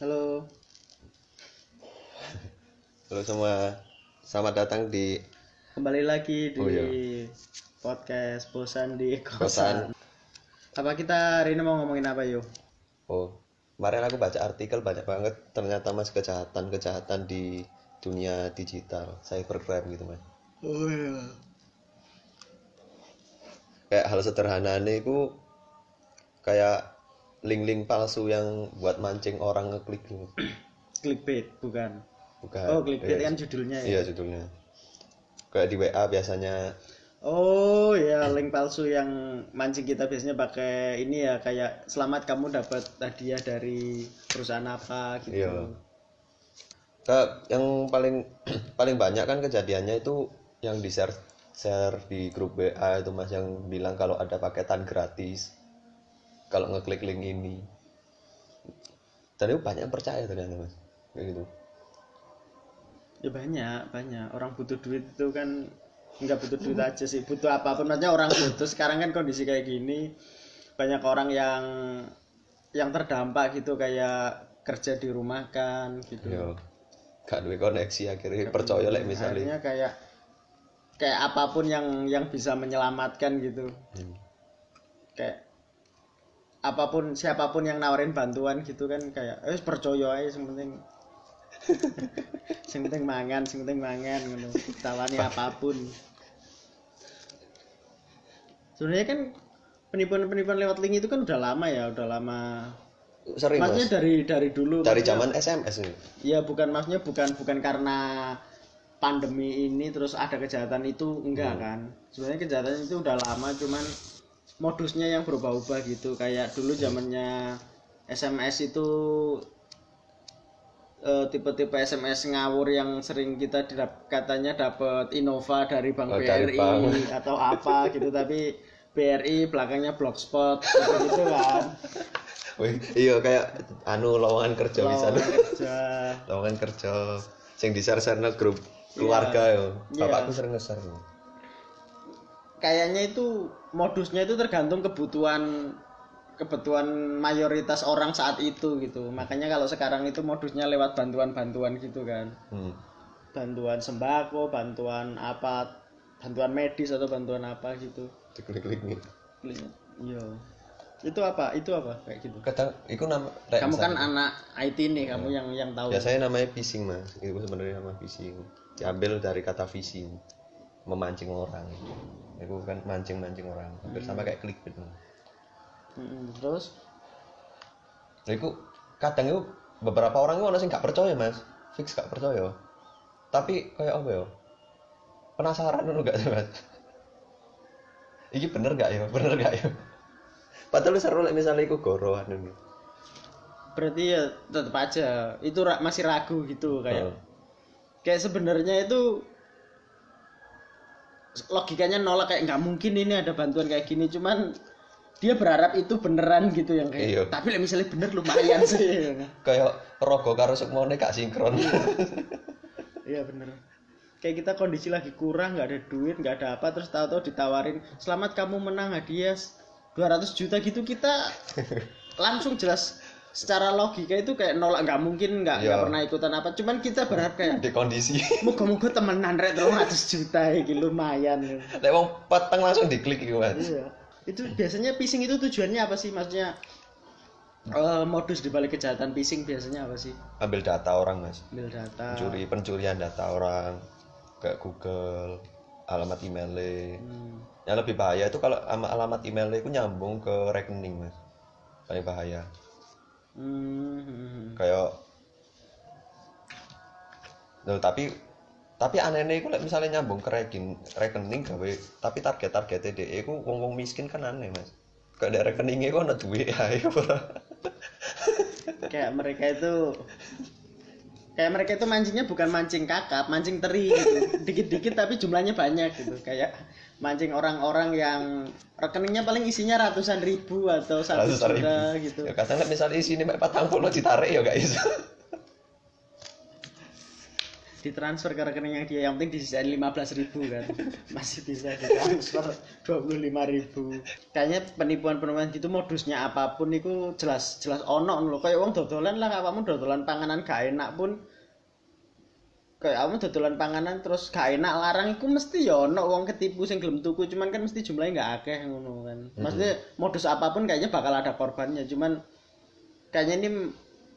Halo. Halo semua, selamat datang di Kembali lagi di Oh, iya. podcast Bosan di Kosan. Kosan. Apa kita hari ini mau ngomongin apa yuk? Oh, kemarin aku baca artikel banyak banget ternyata mas kejahatan-kejahatan di dunia digital, cybercrime gitu mas. Oh iya. Kayak hal sederhana nih itu kayak link-link palsu yang buat mancing orang ngeklik gitu. Clickbait bukan? Bukan. Oh clickbait Iya, kan judulnya ya. Iya judulnya. Kayak di WA biasanya Oh ya link palsu yang mancing kita biasanya pakai ini ya kayak selamat kamu dapat hadiah dari perusahaan apa gitu. Iya. Kayak yang paling paling banyak kan kejadiannya itu yang di share share di grup WA itu mas yang bilang kalau ada paketan gratis kalau ngeklik link ini itu banyak yang percaya ternyata mas kayak gitu Ya banyak, banyak. Orang butuh duit itu kan nggak butuh duit aja sih, butuh apa pun. Maksudnya orang butuh. Sekarang kan kondisi kayak gini, banyak orang yang yang terdampak gitu kayak kerja di rumah kan gitu. yo gak duwe koneksi akhirnya percaya lek misalnya Akhirnya kayak kayak apa pun yang yang bisa menyelamatkan gitu. Hmm. Kayak apa pun siapa pun yang nawarin bantuan gitu kan kayak eh percaya aja yang penting. Sing penting mangan sing penting mangan ngono. Tawani apa pun. Sebenarnya kan penipuan-penipuan lewat link itu kan udah lama ya udah lama. Sering maksudnya mas dari dari dulu dari zaman SMS nih ya bukan maksudnya bukan bukan karena pandemi ini terus ada kejahatan itu enggak kan. Sebenarnya kejahatan itu udah lama cuman modusnya yang berubah-ubah gitu. Kayak dulu zamannya SMS itu eh, tipe-tipe SMS ngawur yang sering kita didap- katanya dapat Innova dari Bank Oh, dari BRI bank. atau apa gitu. Tapi BRI belakangnya blogspot gitu, gitu kan iya kayak anu lowongan kerja bisa Lowongan kerja. Lowongan kerja. Sing di share share grup keluarga yo. Iya. bapakku sering nge-share. Yo. kayaknya itu modusnya itu tergantung kebutuhan kebutuhan mayoritas orang saat itu gitu. Makanya kalau sekarang itu modusnya lewat bantuan-bantuan gitu kan. Hmm. bantuan sembako bantuan apa bantuan medis atau bantuan apa gitu. Diklik-klik nih iya. Itu apa? Itu apa? Kayak gitu. Kadang itu nama kayak kamu kan anak IT nih kamu yang yang tahu. Biasanya namanya phishing mas. Itu sebenarnya nama phishing diambil dari kata phishing memancing orang. Itu kan mancing mancing orang hampir sama kayak clickbait. Mas. Mm-mm, terus itu kadang itu beberapa orang itu orang sih nggak percaya mas. Fix nggak percaya. Tapi kayak apa ya? Penasaran dulu gak sih mas? Ini bener gak ya? Bener gak ya? Padahal seru lah misalnya itu goroan ini. Berarti ya tetap aja itu ra- masih ragu gitu kayak. Oh. kayak sebenarnya itu logikanya nolak kayak nggak mungkin ini ada bantuan kayak gini. Cuman dia berharap itu beneran gitu yang kayak Iya. tapi lah misalnya bener lumayan sih. Kayak rogo karo sukmone gak sinkron. Iya. Bener. Kayak kita kondisi lagi kurang nggak ada duit nggak ada apa terus tahu-tahu ditawarin selamat kamu menang hadiah 200 juta gitu kita langsung jelas secara logika itu kayak nolak nggak mungkin nggak nggak Iya. pernah ikutan apa cuman kita berharap kayak di kondisi Moga-moga temenan rek 300 juta iki lumayan. lek wong peteng langsung diklik gitu mas Iya. Itu biasanya phishing itu tujuannya apa sih? Maksudnya eh, modus dibalik kejahatan phishing biasanya apa sih? ambil data orang mas Ambil data. curi pencurian data orang kayak Google alamat emailnya Hmm. yang lebih bahaya itu kalau ama- alamat emailnya itu nyambung ke rekening mas paling bahaya Hmm, kayak Loh, tapi tapi anehnya itu lek misalnya nyambung ke rekening rekening gawe tapi target target DE itu wong wong miskin kan aneh mas kayak ada rekeningnya kok ada duit ayo Kayak mereka itu kayak mereka itu mancingnya bukan mancing kakap, mancing teri gitu. Dikit-dikit tapi jumlahnya banyak gitu. Kayak mancing orang-orang yang rekeningnya paling isinya ratusan ribu atau satu Ratusan ribu. juta gitu. ya misalnya isinya mek patang puluh ditarik ya guys ditransfer ke rekeningnya dia yang penting disisain 15 ribu kan masih bisa ditransfer 25 ribu kayaknya penipuan-penipuan gitu modusnya apa pun itu jelas jelas ono lho kayak wong dodolan lah kamu dodolan panganan gak enak pun kayak kamu dodolan panganan terus gak enak larang itu mesti ya ono wong ketipu sing gelem tuku cuman kan mesti jumlahnya nggak akeh ngono kan. Maksudnya modus apa pun kayaknya bakal ada korbannya cuman kayaknya ini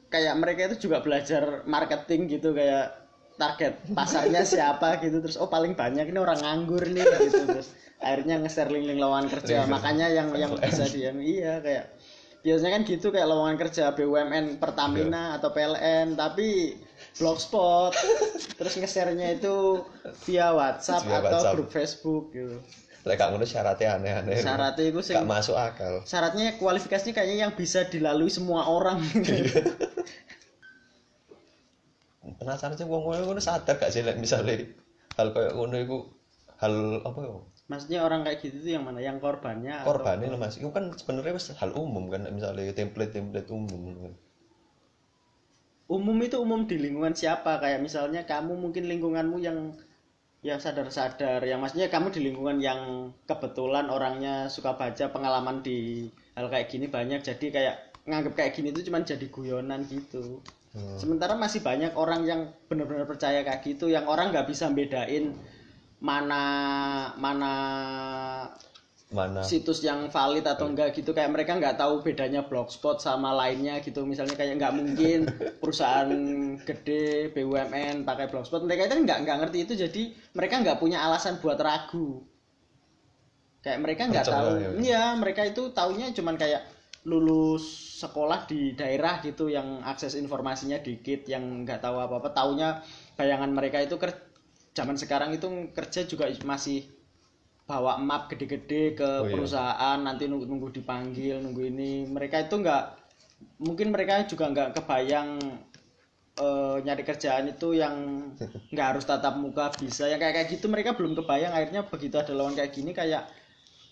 kayak mereka itu juga belajar marketing gitu kayak target pasarnya siapa gitu terus oh paling banyak ini orang nganggur nih gitu terus akhirnya nge-share link-link lowongan kerja. Makanya yang yang bisa dia iya kayak biasanya kan gitu kayak lowongan kerja BUMN Pertamina atau PLN tapi blogspot terus nge-share-nya itu via WhatsApp Via atau WhatsApp. grup Facebook gitu Lek gak ngono syaratnya aneh-aneh. syaratnya itu sing gak masuk akal. syaratnya kualifikasinya kayaknya yang bisa dilalui semua orang gitu. Penasaran sih wong ngono sadar gak sih lek misale hal kayak ngono iku hal apa ya? maksudnya orang kayak gitu tuh yang mana yang korbannya atau- Korbannya loh Mas. Itu kan sebenarnya hal umum kan misalnya template-template umum. Umum itu umum di lingkungan siapa kayak misalnya kamu mungkin lingkunganmu yang yang sadar-sadar yang maksudnya kamu di lingkungan yang kebetulan orangnya suka baca pengalaman di hal kayak gini banyak jadi kayak nganggap kayak gini itu cuma jadi guyonan gitu Hmm. sementara masih banyak orang yang benar-benar percaya kayak gitu yang orang nggak bisa bedain mana mana Mana? Situs yang valid atau enggak gitu kayak mereka nggak tahu bedanya blogspot sama lainnya gitu. Misalnya kayak nggak mungkin perusahaan gede BUMN pakai blogspot. Mereka itu nggak nggak ngerti itu. Jadi mereka nggak punya alasan buat ragu. Kayak mereka nggak tahu. ya. iya mereka itu taunya cuman kayak lulus sekolah di daerah gitu yang akses informasinya dikit yang nggak tahu apa apa taunya bayangan mereka itu ker zaman sekarang itu kerja juga masih bawa map gede-gede ke Oh, iya. perusahaan nanti nunggu nunggu dipanggil nunggu ini. Mereka itu nggak mungkin mereka juga nggak kebayang eh, nyari kerjaan itu yang nggak harus tatap muka bisa. Yang kayak kayak gitu mereka belum kebayang. Akhirnya begitu ada lawan kayak gini kayak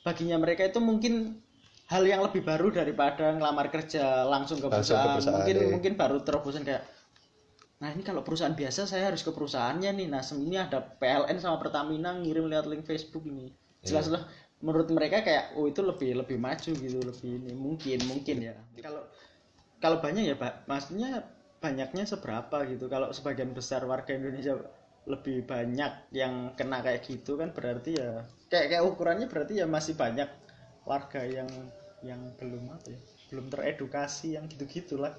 baginya mereka itu mungkin hal yang lebih baru daripada ngelamar kerja langsung ke Langsung ke perusahaan, perusahaan, mungkin iya. mungkin baru terobosan kayak nah ini kalau perusahaan biasa saya harus ke perusahaannya nih. Nah ini ada PLN sama Pertamina ngirim lewat link Facebook ini jelas lah. Menurut mereka kayak oh itu lebih lebih maju gitu lebih ini mungkin mungkin ya. Kalau kalau banyak ya pak. Maksudnya banyaknya seberapa gitu. Kalau sebagian besar warga Indonesia lebih banyak yang kena kayak gitu kan berarti ya kayak kayak ukurannya berarti ya masih banyak warga yang yang belum apa ya belum teredukasi yang gitu gitulah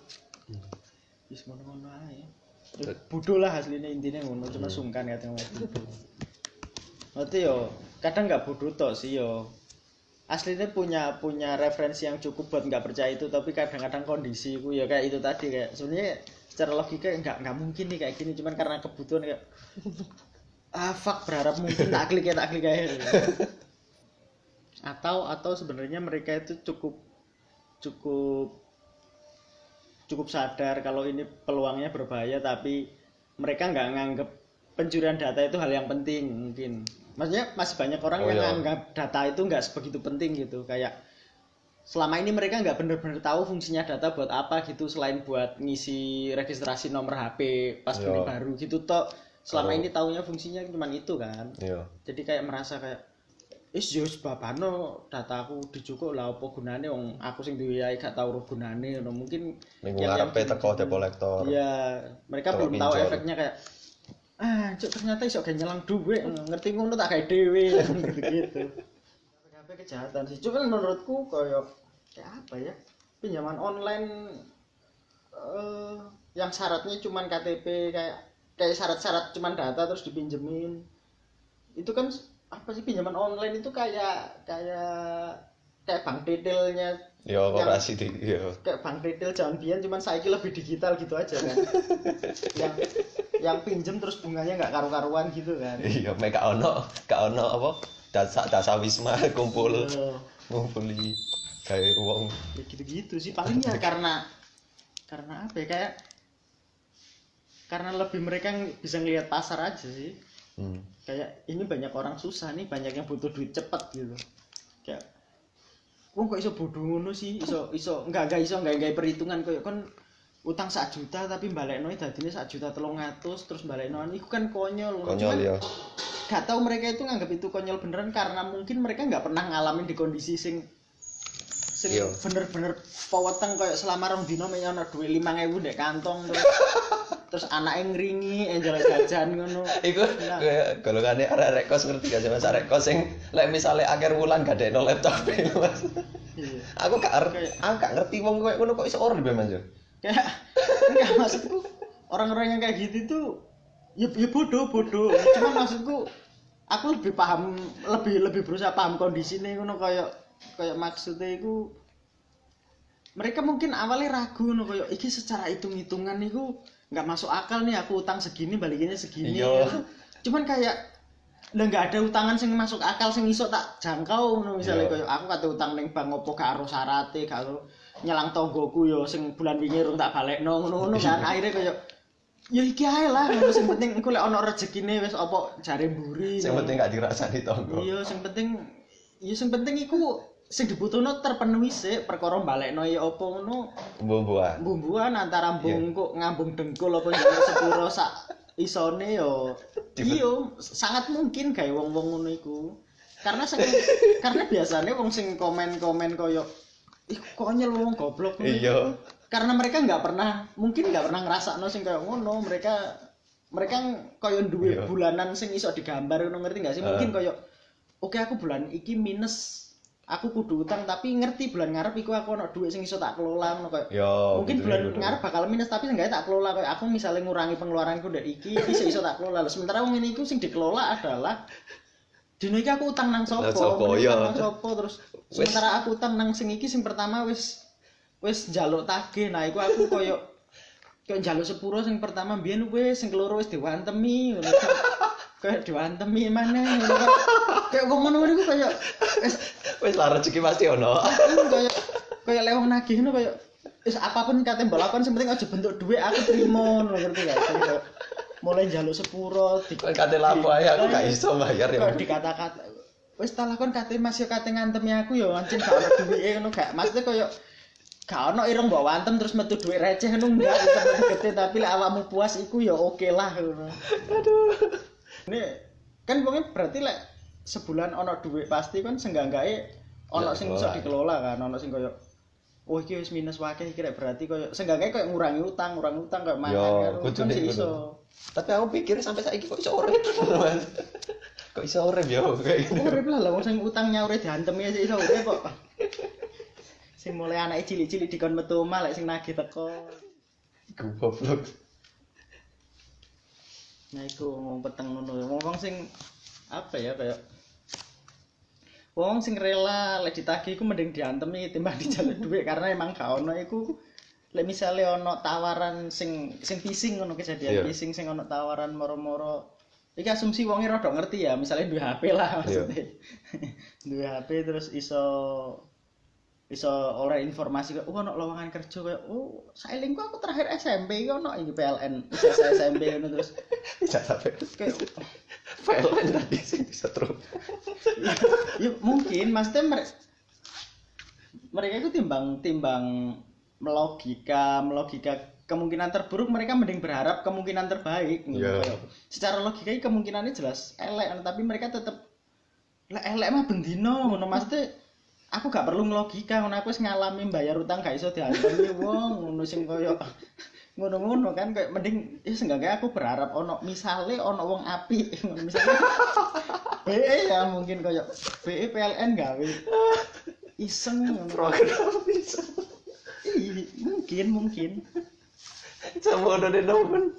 ae. Terus bodoh lah hasilnya intinya ngono cuma sungkan katanya ngomong bodoh berarti yo kadang nggak bodoh tok sih yo. Aslinya punya punya referensi yang cukup buat nggak percaya itu tapi kadang-kadang kondisi ku ya kayak itu tadi kayak sebenarnya secara logika nggak nggak mungkin nih kayak gini cuman karena kebutuhan kayak ah fuck berharap mungkin tak klik ya tak klik aja atau atau sebenarnya mereka itu cukup cukup cukup sadar kalau ini peluangnya berbahaya tapi mereka nggak nganggep pencurian data itu hal yang penting mungkin maksudnya masih banyak orang Oh, yang iya. data itu nggak sebegitu penting gitu. Kayak selama ini mereka nggak benar-benar tahu fungsinya data buat apa gitu selain buat ngisi registrasi nomor HP pas Iya. beli baru gitu toh. Selama ini taunya fungsinya cuma itu kan. Iya. Jadi kayak merasa kayak is yo sebabano dataku dijukuk lah apa gunane? Wong aku sing duwe ae gak tau ro gunane. Ngono mungkin yang ngarepe teko debt collector Iya, mereka belum tahu efeknya kayak ah, cuk ternyata iso kayak nyelang duit, ngerti ngono tak kayak dewe gitu-gitu. Kabeh kejahatan sih. Cuman menurutku kayak kayak apa ya? Pinjaman online eh yang syaratnya cuman KTP kayak kayak syarat-syarat cuman data terus dipinjemin. Itu kan apa sih pinjaman online itu kayak kayak kayak bank detailnya ya koperasi di iya kayak bank retail jangan biar cuman saiki lebih digital gitu aja kan yang yang pinjem terus bunganya nggak karu-karuan gitu kan. Iya gak ono gak ono apa dasa dasa wisma kumpul Eh, ngumpuli kayak uang. Ya gitu-gitu sih paling ya karena karena apa ya kayak karena lebih mereka bisa ngelihat pasar aja sih. Hmm. kayak ini banyak orang susah nih banyak yang butuh duit cepet gitu. Kayak Wong kok iso bodoh ngono sih? Iso iso enggak enggak iso enggak enggak perhitungan kok kan utang sak juta tapi balekno dadine sak juta telung atus terus balekno iku kan konyol konyol Cuman ya gak tahu mereka itu nganggap itu konyol beneran karena mungkin mereka nggak pernah ngalamin di kondisi sing sing Iya. bener-bener peweteng kayak selama rong dino mek ono duit 5000 ndek kantong terus terus anaknya ngringi enjol jajan ngono Iku Nah. kayak golongannya arek-arek kos ngerti gak sih mas arek kos sing lek misale akhir wulan gak ada laptop mas. Iya. Aku gak ngerti, aku gak ngerti wong koyo ngono kok iso ora be mas yo. Kayak enggak maksudku orang-orang yang kayak gitu tuh ya, ya bodoh bodoh cuma maksudku aku lebih paham lebih lebih berusaha paham kondisinya ngono kayak kayak maksudnya itu mereka mungkin awalnya ragu ngono kayak iki secara hitung-hitungan itu nggak masuk akal nih aku utang segini balikinnya segini Iya. cuman kayak lah nggak ada utangan sing masuk akal sing iso tak jangkau ngono misalnya Iya. kayak aku kate utang ning bank opo gak aro syarate gak aro nyelang tonggoku yo sing bulan wingi rung tak balekno ngono-ngono kan. Akhirnya kayak ya iki ae lah sing penting iku lek ono rezekine wis apa jare mburi. Sing penting gak dirasani tonggo. iya sing penting ya sing penting iku sing dibutuhno terpenuhi sik. Perkara balekno ya apa ngono. Bumbuan. bumbuan antara Iya. bungkuk ngambung dengkul apa njaluk sepuro sak isone yo. Iya sangat mungkin gawe wong-wong ngono iku. Karena sing karena biasanya wong sing komen-komen koyo ih konyol wong goblok Iya. iku. karena mereka nggak pernah mungkin nggak pernah ngerasakno sing koyo ngono mereka mereka koyo duwe Iya. bulanan sing iso digambar ngono ngerti nggak sih mungkin Ah. koyo oke aku bulan iki minus aku kudu utang tapi ngerti bulan ngarep iku aku ono duit sing iso tak kelola ngono koyo Yo. mungkin gitu, bulan gitu. ngarep bakal minus tapi seenggaknya tak kelola kayak aku misalnya ngurangi pengeluaranku dari iki bisa iso tak kelola sementara wong ini iku sing dikelola adalah dino iki aku utang nang sopo utang nang sopo terus sementara aku utang nang sing iki sing pertama wis wis njaluk tagih. Nah iku aku koyo kayak njaluk sepuro sing pertama biyen wis sing keloro wis diwantemi ngono kayak diwantemi mana ngono wong ngono iku kayak wis Wis lah rezeki pasti ono. Kayak kayak lewong nagih ngono kayak wis apa pun kate mbok lakon sing penting aja bentuk duit aku trimo ngono ngerti gak mulai njaluk sepuro di kate lapo ae aku gak iso bayar ya. dikata-kata wis tak lakon kate Mas yo kate ngantemi aku yo ancen gak ono duwike ngono gak maksudnya kayak gak ono irung mbok wantem terus metu duit receh ngono enggak gede tapi lek awakmu puas iku yo oke lah ngono Aduh. ini kan wongnya berarti lek sebulan ono duit pasti kan sengganggake ono Ya, sing bisa dikelola. dikelola kan ono sing koyo oh iki wis minus wakeh iki rek berarti koyo sengganggake koyo ngurangi utang ngurangi utang koyo mangan kan kan sih iso Tapi aku pikir sampai saiki kok iso urip. Mas. Kok iso urip yo kayak gini. urip lah lah wong sing utang nyaure diantemi aja iso urip kok sing mulai anake cilik-cilik dikon metu omah lek sing nagih teko Goblok. nah iku ngomong peteng ngono wong sing apa ya kayak wong sing rela lek ditagih iku mending diantemi timbang dijaluk duit karena emang gak ono iku. Lek misale ono tawaran sing sing phishing ngono kejadian Iya. phishing sing ono tawaran moro-moro. Iki asumsi wonge rada ngerti ya misalnya duwe HP lah maksudnya. Duwe HP terus iso iso oleh informasi kayak oh ono lowongan kerja kayak oh sailingku aku terakhir SMP ono iki PLN saya SMP ngono terus. Bisa sampai kayak PLN tadi sih bisa terus. ya mungkin maksudnya mereka mereka itu timbang timbang melogika melogika kemungkinan terburuk mereka mending berharap kemungkinan terbaik. Kayak, secara logika kemungkinannya jelas elek tapi mereka tetap lah elek mah bendino ngono maksudnya aku gak perlu ngelogika ngono aku wis ngalami bayar utang gak iso diantemi wong ngono sing koyo ngono-ngono kan kayak mending ya seenggaknya aku berharap ono misale ono wong api misale BE ya mungkin koyo BE PLN gawe iseng. Program. Ih, mungkin mungkin Sama udah nemen.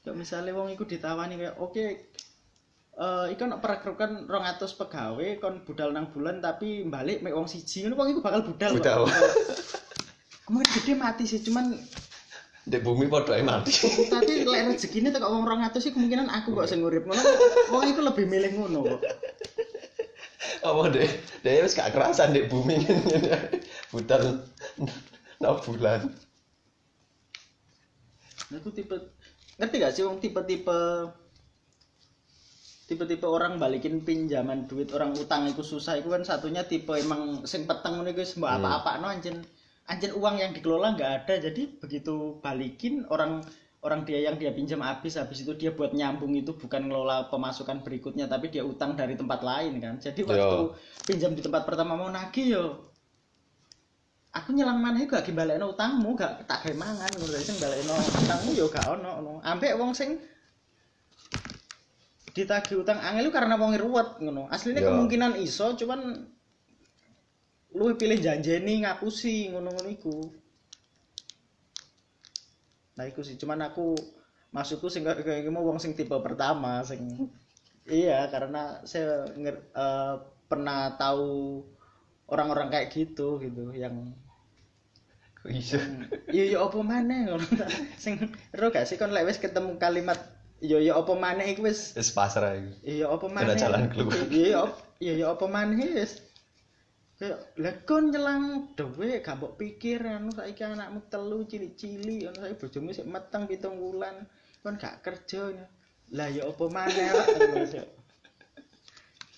kayak misalnya wong iku ditawani kayak oke eh iku nek perekrutan 200 pegawai kon budal nang bulan tapi balik mek wong siji ngono wong iku bakal budal. Budal. Kemungkinan gede mati sih cuman Di bumi podo ae mati. tapi lek rezekine tekok wong 200 sih kemungkinan aku kok sing urip ngono wong iku lebih milih ngono kok Apa deh? Dia wis gak kerasan di bumi Budal nah bulan. Itu tipe ngerti gak sih wong tipe-tipe tipe-tipe orang balikin pinjaman duit orang utang itu susah itu kan satunya tipe emang sing peteng ngono iku mbok apa-apa no anjen anjir uang yang dikelola nggak ada jadi begitu balikin orang orang dia yang dia pinjam habis habis itu dia buat nyambung itu bukan ngelola pemasukan berikutnya tapi dia utang dari tempat lain kan. Jadi waktu pinjam di tempat pertama mau nagih yo. Aku nyelang mana gak gimbalekno utangmu gak tak gawe mangan ngono sing balekno utangmu yo gak ono ngono. Ambek wong sing ditagih utang angel lu karena wong ruwet ngono. Aslinya Yo. kemungkinan iso cuman lu pilih janjeni ngapusi ngono-ngono iku nah iku sih cuman aku maksudku sing kayak mau wong sing tipe pertama sing iya karena saya nger- eh, pernah tahu orang-orang kayak gitu gitu yang Kok iso? iya iya apa maneh ta. sing ero gak sih kon lek wis ketemu kalimat iya iya apa maneh iku wis Wis pasrah iku. iya apa maneh jalan keluar. iya iya iya apa maneh wis kayak lah kon nyelang dhewe gak mbok pikir anu saiki anakmu telu cilik-cilik anu saiki bojomu sik meteng pitung wulan kon gak kerja lah ya apa maneh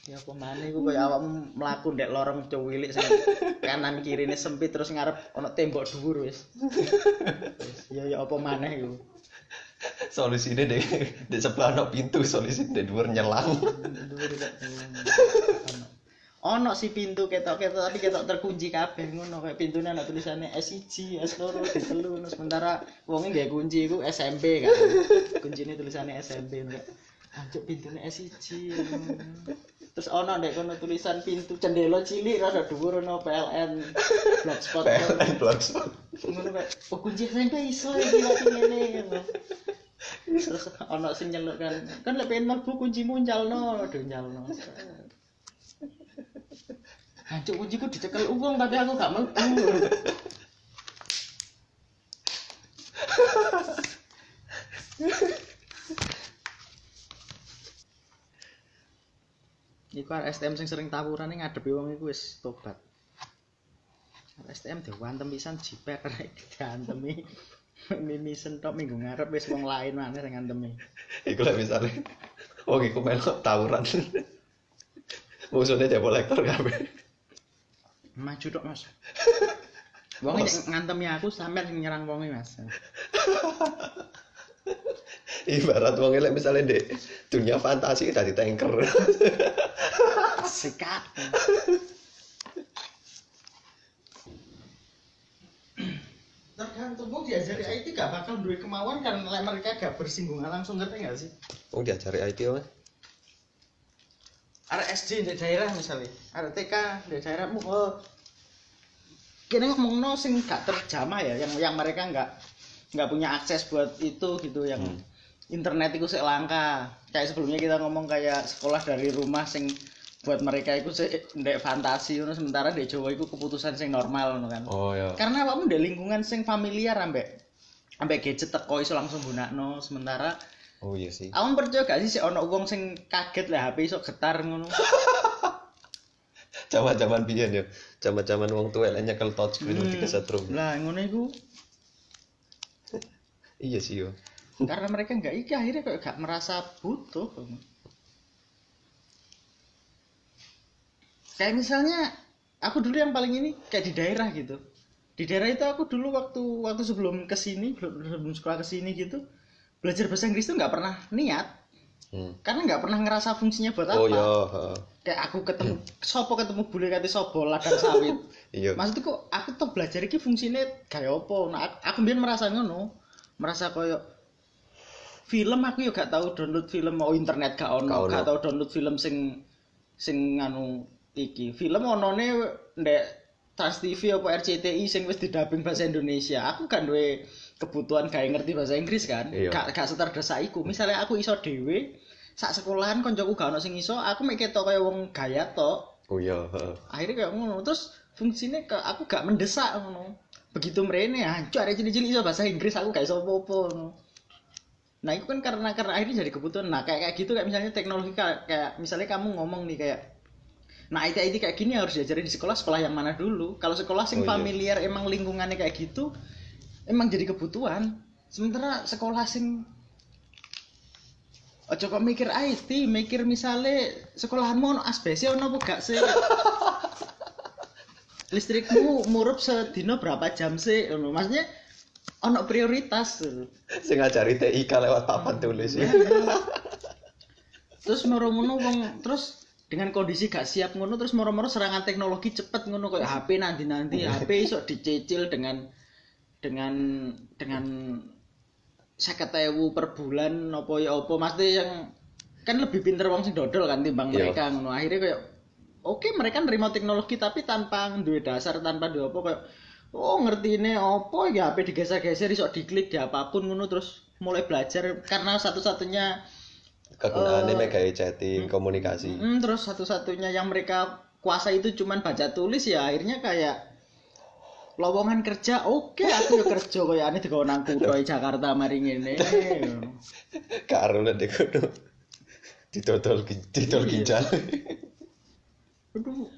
ya apa maneh iku kaya awakmu mlaku ndek lorong cuwilik kanan kirine sempit terus ngarep ana tembok dhuwur wis ya ya apa maneh iku Solusine dek di sebelah ono pintu, solusi di dhuwur nyelang. Dhuwur. Ono. Si pintu ketok-ketok tapi ketok terkunci kabeh ngono kayak pintunya ana tulisannya S1, S2, D3 ngono sementara wonge nggak kunci iku SMP kan. Kuncine tulisannya SMP enggak. Anjuk pintunya S1. Terus ono ndek kono tulisan pintu cendela cilik rada dhuwur ono PLN blogspot. PLN blogspot. Ngono kayak oh kunci SMP iso iki lagi ngene ngono. Terus ono sing nyeluk kan. Kan lek pengen mlebu kuncimu nyalno, aduh nyalno. Hancur kunciku dicekel uang tapi aku gak mlebu. Iku STM sing sering tawuran ngadepi wong iku wis tobat. STM diwantem pisan jiper rek diantemi. Mimisen tok minggu ngarep wis wong lain maneh sing ngantemi. Iku lah misalnya, wong iku melok tawuran. Musuhnya debt collector kabeh. Maju tok, Mas. Wong ngantemi aku sampean sing nyerang wonge, Mas. Ibarat wong elek misalnya di dunia fantasi kita di tanker. Sikat. Tergantung wong diajari IT gak bakal duwe kemauan karena lek mereka gak bersinggungan langsung ngerti gak sih? Wong diajari IT Mas. Ada SD di daerah misalnya, ada TK di daerahmu, oh, kini ngomong sing gak terjamah ya, yang yang mereka nggak nggak punya akses buat itu gitu, yang Hmm. internet itu sih langka. Kayak sebelumnya kita ngomong kayak sekolah dari rumah sing buat mereka itu sih ndek fantasi, ngono. sementara di Jawa itu keputusan sing normal ngono kan. Oh ya. Karena awakmu ndek lingkungan sing familiar ambek ambek gadget teko iso langsung gunakno, sementara Oh iya sih. Awak percaya gak sih sik ono wong sing kaget lah HP iso getar ngono. Zaman-zaman biyen ya. Zaman-zaman wong tua elek nyekel touchscreen Hmm. hmm. kesetrum. Lah ngono iku Iya sih yo. karena mereka nggak iki akhirnya kok gak merasa butuh. Kayak misalnya aku dulu yang paling ini kayak di daerah gitu. Di daerah itu aku dulu waktu waktu sebelum ke sini sebelum sekolah ke sini gitu belajar bahasa Inggris tuh nggak pernah niat Hmm. karena nggak pernah ngerasa fungsinya buat apa. Oh iya, heeh. Kayak aku ketemu sopo ketemu bule kate sopo ladang sawit. Iya. maksudku kok aku tuh belajar iki fungsinya kayak apa nah aku, aku biar merasa ngono merasa koyo film aku yo gak tahu download film mau internet gak ono Gak ono. gak tahu download film sing sing anu iki film onone ndek Trans TV apa RCTI sing wis didubbing bahasa Indonesia. Aku gak duwe kebutuhan kayak ngerti bahasa Inggris kan. Iya. gak gak seterdesak iku. Misalnya aku iso dhewe sak sekolahan koncoku gak ono sing iso aku mek ketok kaya wong gaya tok Oh iya, akhirnya kayak ngono. Terus fungsinya ke aku gak mendesak ngono. Begitu merene hancur ada cilik-cilik iso bahasa Inggris aku gak iso apa-apa ngono. Nah itu kan karena karena akhirnya jadi kebutuhan. Nah kayak kayak gitu kayak misalnya teknologi kayak, kayak misalnya kamu ngomong nih kayak nah IT IT kayak gini harus diajarin di sekolah sekolah yang mana dulu kalau sekolah Oh, sing iya. familiar emang lingkungannya kayak gitu emang jadi kebutuhan sementara sekolah sing Ojo kok mikir IT, mikir misalnya sekolahanmu ono asbesnya ono apa gak sih? listrikmu murup sedino berapa jam sih maksudnya ono prioritas sing ngajari TIK lewat papan tulis ya. terus moro-moro wong terus dengan kondisi gak siap ngono terus moro-moro serangan teknologi cepet ngono kayak HP nanti-nanti HP iso dicicil dengan dengan dengan seket ewu per bulan apa ya apa. Maksudnya yang kan lebih pinter wong sing dodol kan timbang Iya. mereka ngono. Akhirnya kayak oke mereka nerima teknologi tapi tanpa duwe dasar tanpa duwe apa kayak oh ngerti ini apa ya HP digeser-geser iso diklik di apa pun ngono terus mulai belajar. Karena satu-satunya kegunaannya Eh, mega chatting komunikasi. Hmm, terus satu-satunya yang mereka kuasa itu cuman baca tulis ya akhirnya kayak lowongan kerja oke aku ya kerja kayak aneh digawe nang kutha Jakarta mari ngene. Karo kudu didodol gi- didol Iya. ginjal. Aduh.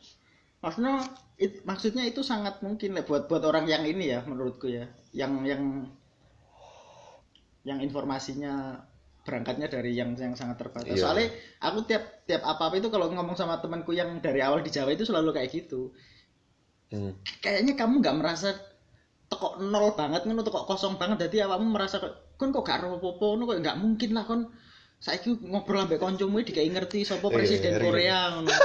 Maksudnya it- maksudnya itu sangat mungkin lah buat buat orang yang ini ya menurutku ya. Yang yang yang informasinya berangkatnya dari yang yang sangat terbatas Iya. soalnya aku tiap tiap apa apa itu kalau ngomong sama temanku yang dari awal di Jawa itu selalu kayak gitu Hmm. kayaknya kamu nggak merasa toko nol banget ngono toko kosong banget jadi awakmu merasa kon kok gak apa-apa ngono kok nggak mungkin lah kon saiki ngobrol ambek kancamu dikai ngerti sapa Iya, presiden iya. Korea ngono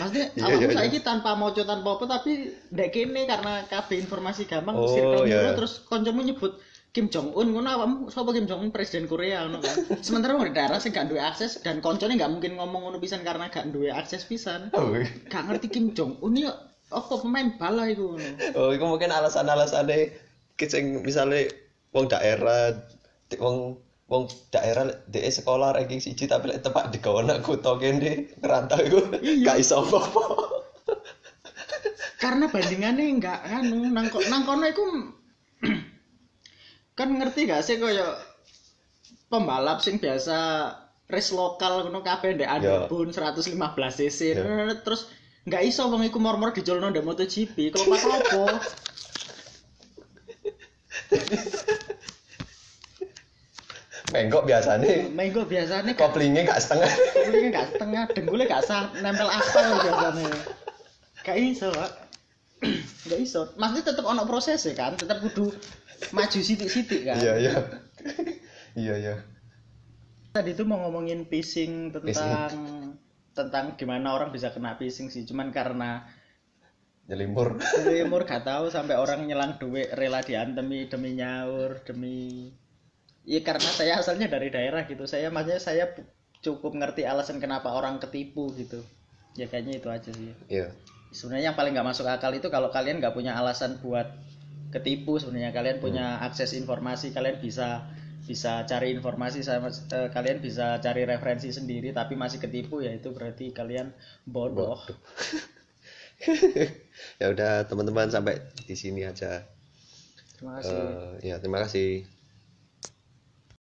Maksudnya Iya, awakmu iya, saiki tanpa moco tanpa apa tapi ndek kene karena kabeh informasi gampang Oh, circle iya, iya. terus kancamu nyebut Kim Jong Un ngono awakmu sapa Kim Jong Un presiden Korea ngono kan? Sementara wong daerah sing gak duwe akses dan koncone gak mungkin ngomong ngono pisan karena gak duwe akses pisan. Oh, gak ngerti Kim Jong Un ya apa pemain bala iku ngono? Oh, itu mungkin alasan-alasannya sing misalnya wong daerah wong wong daerah de sekolah ranking siji tapi lek tepak digawe nak kutho kene ngerantau iku Iya. gak iso apa-apa. Karena bandingannya enggak anu nang nang kono iku kan ngerti gak sih kaya pembalap sing biasa race lokal ngono kabeh ndek Adabun 115 cc Ya. terus nggak iso wong iku mor-mor dicolno ndek MotoGP kalau pas apa mengkok biasanya mengko biasanya koplingnya gak setengah Kulit gak setengah, dengkulnya gak sah, nempel aspal biasanya. Gak iso, Pak. gak iso. Maksudnya tetep ono proses ya kan, tetep kudu maju sitik-sitik kan. iya iya iya iya Tadi tuh mau ngomongin phishing tentang tentang gimana orang bisa kena phishing sih, cuman karena nyelimpur umur gak tahu sampai orang nyelang duit rela diantemi demi nyaur demi Iya karena saya asalnya dari daerah gitu. Saya maksudnya saya cukup ngerti alasan kenapa orang ketipu gitu. Ya kayaknya itu aja sih. iya sebenarnya yang paling nggak masuk akal itu kalau kalian nggak punya alasan buat ketipu sebenarnya. Kalian punya akses informasi kalian bisa bisa cari informasi sama eh, kalian bisa cari referensi sendiri tapi masih ketipu ya itu berarti kalian bodoh. Ya udah teman-teman sampai di sini aja. Terima kasih. Eh, ya terima kasih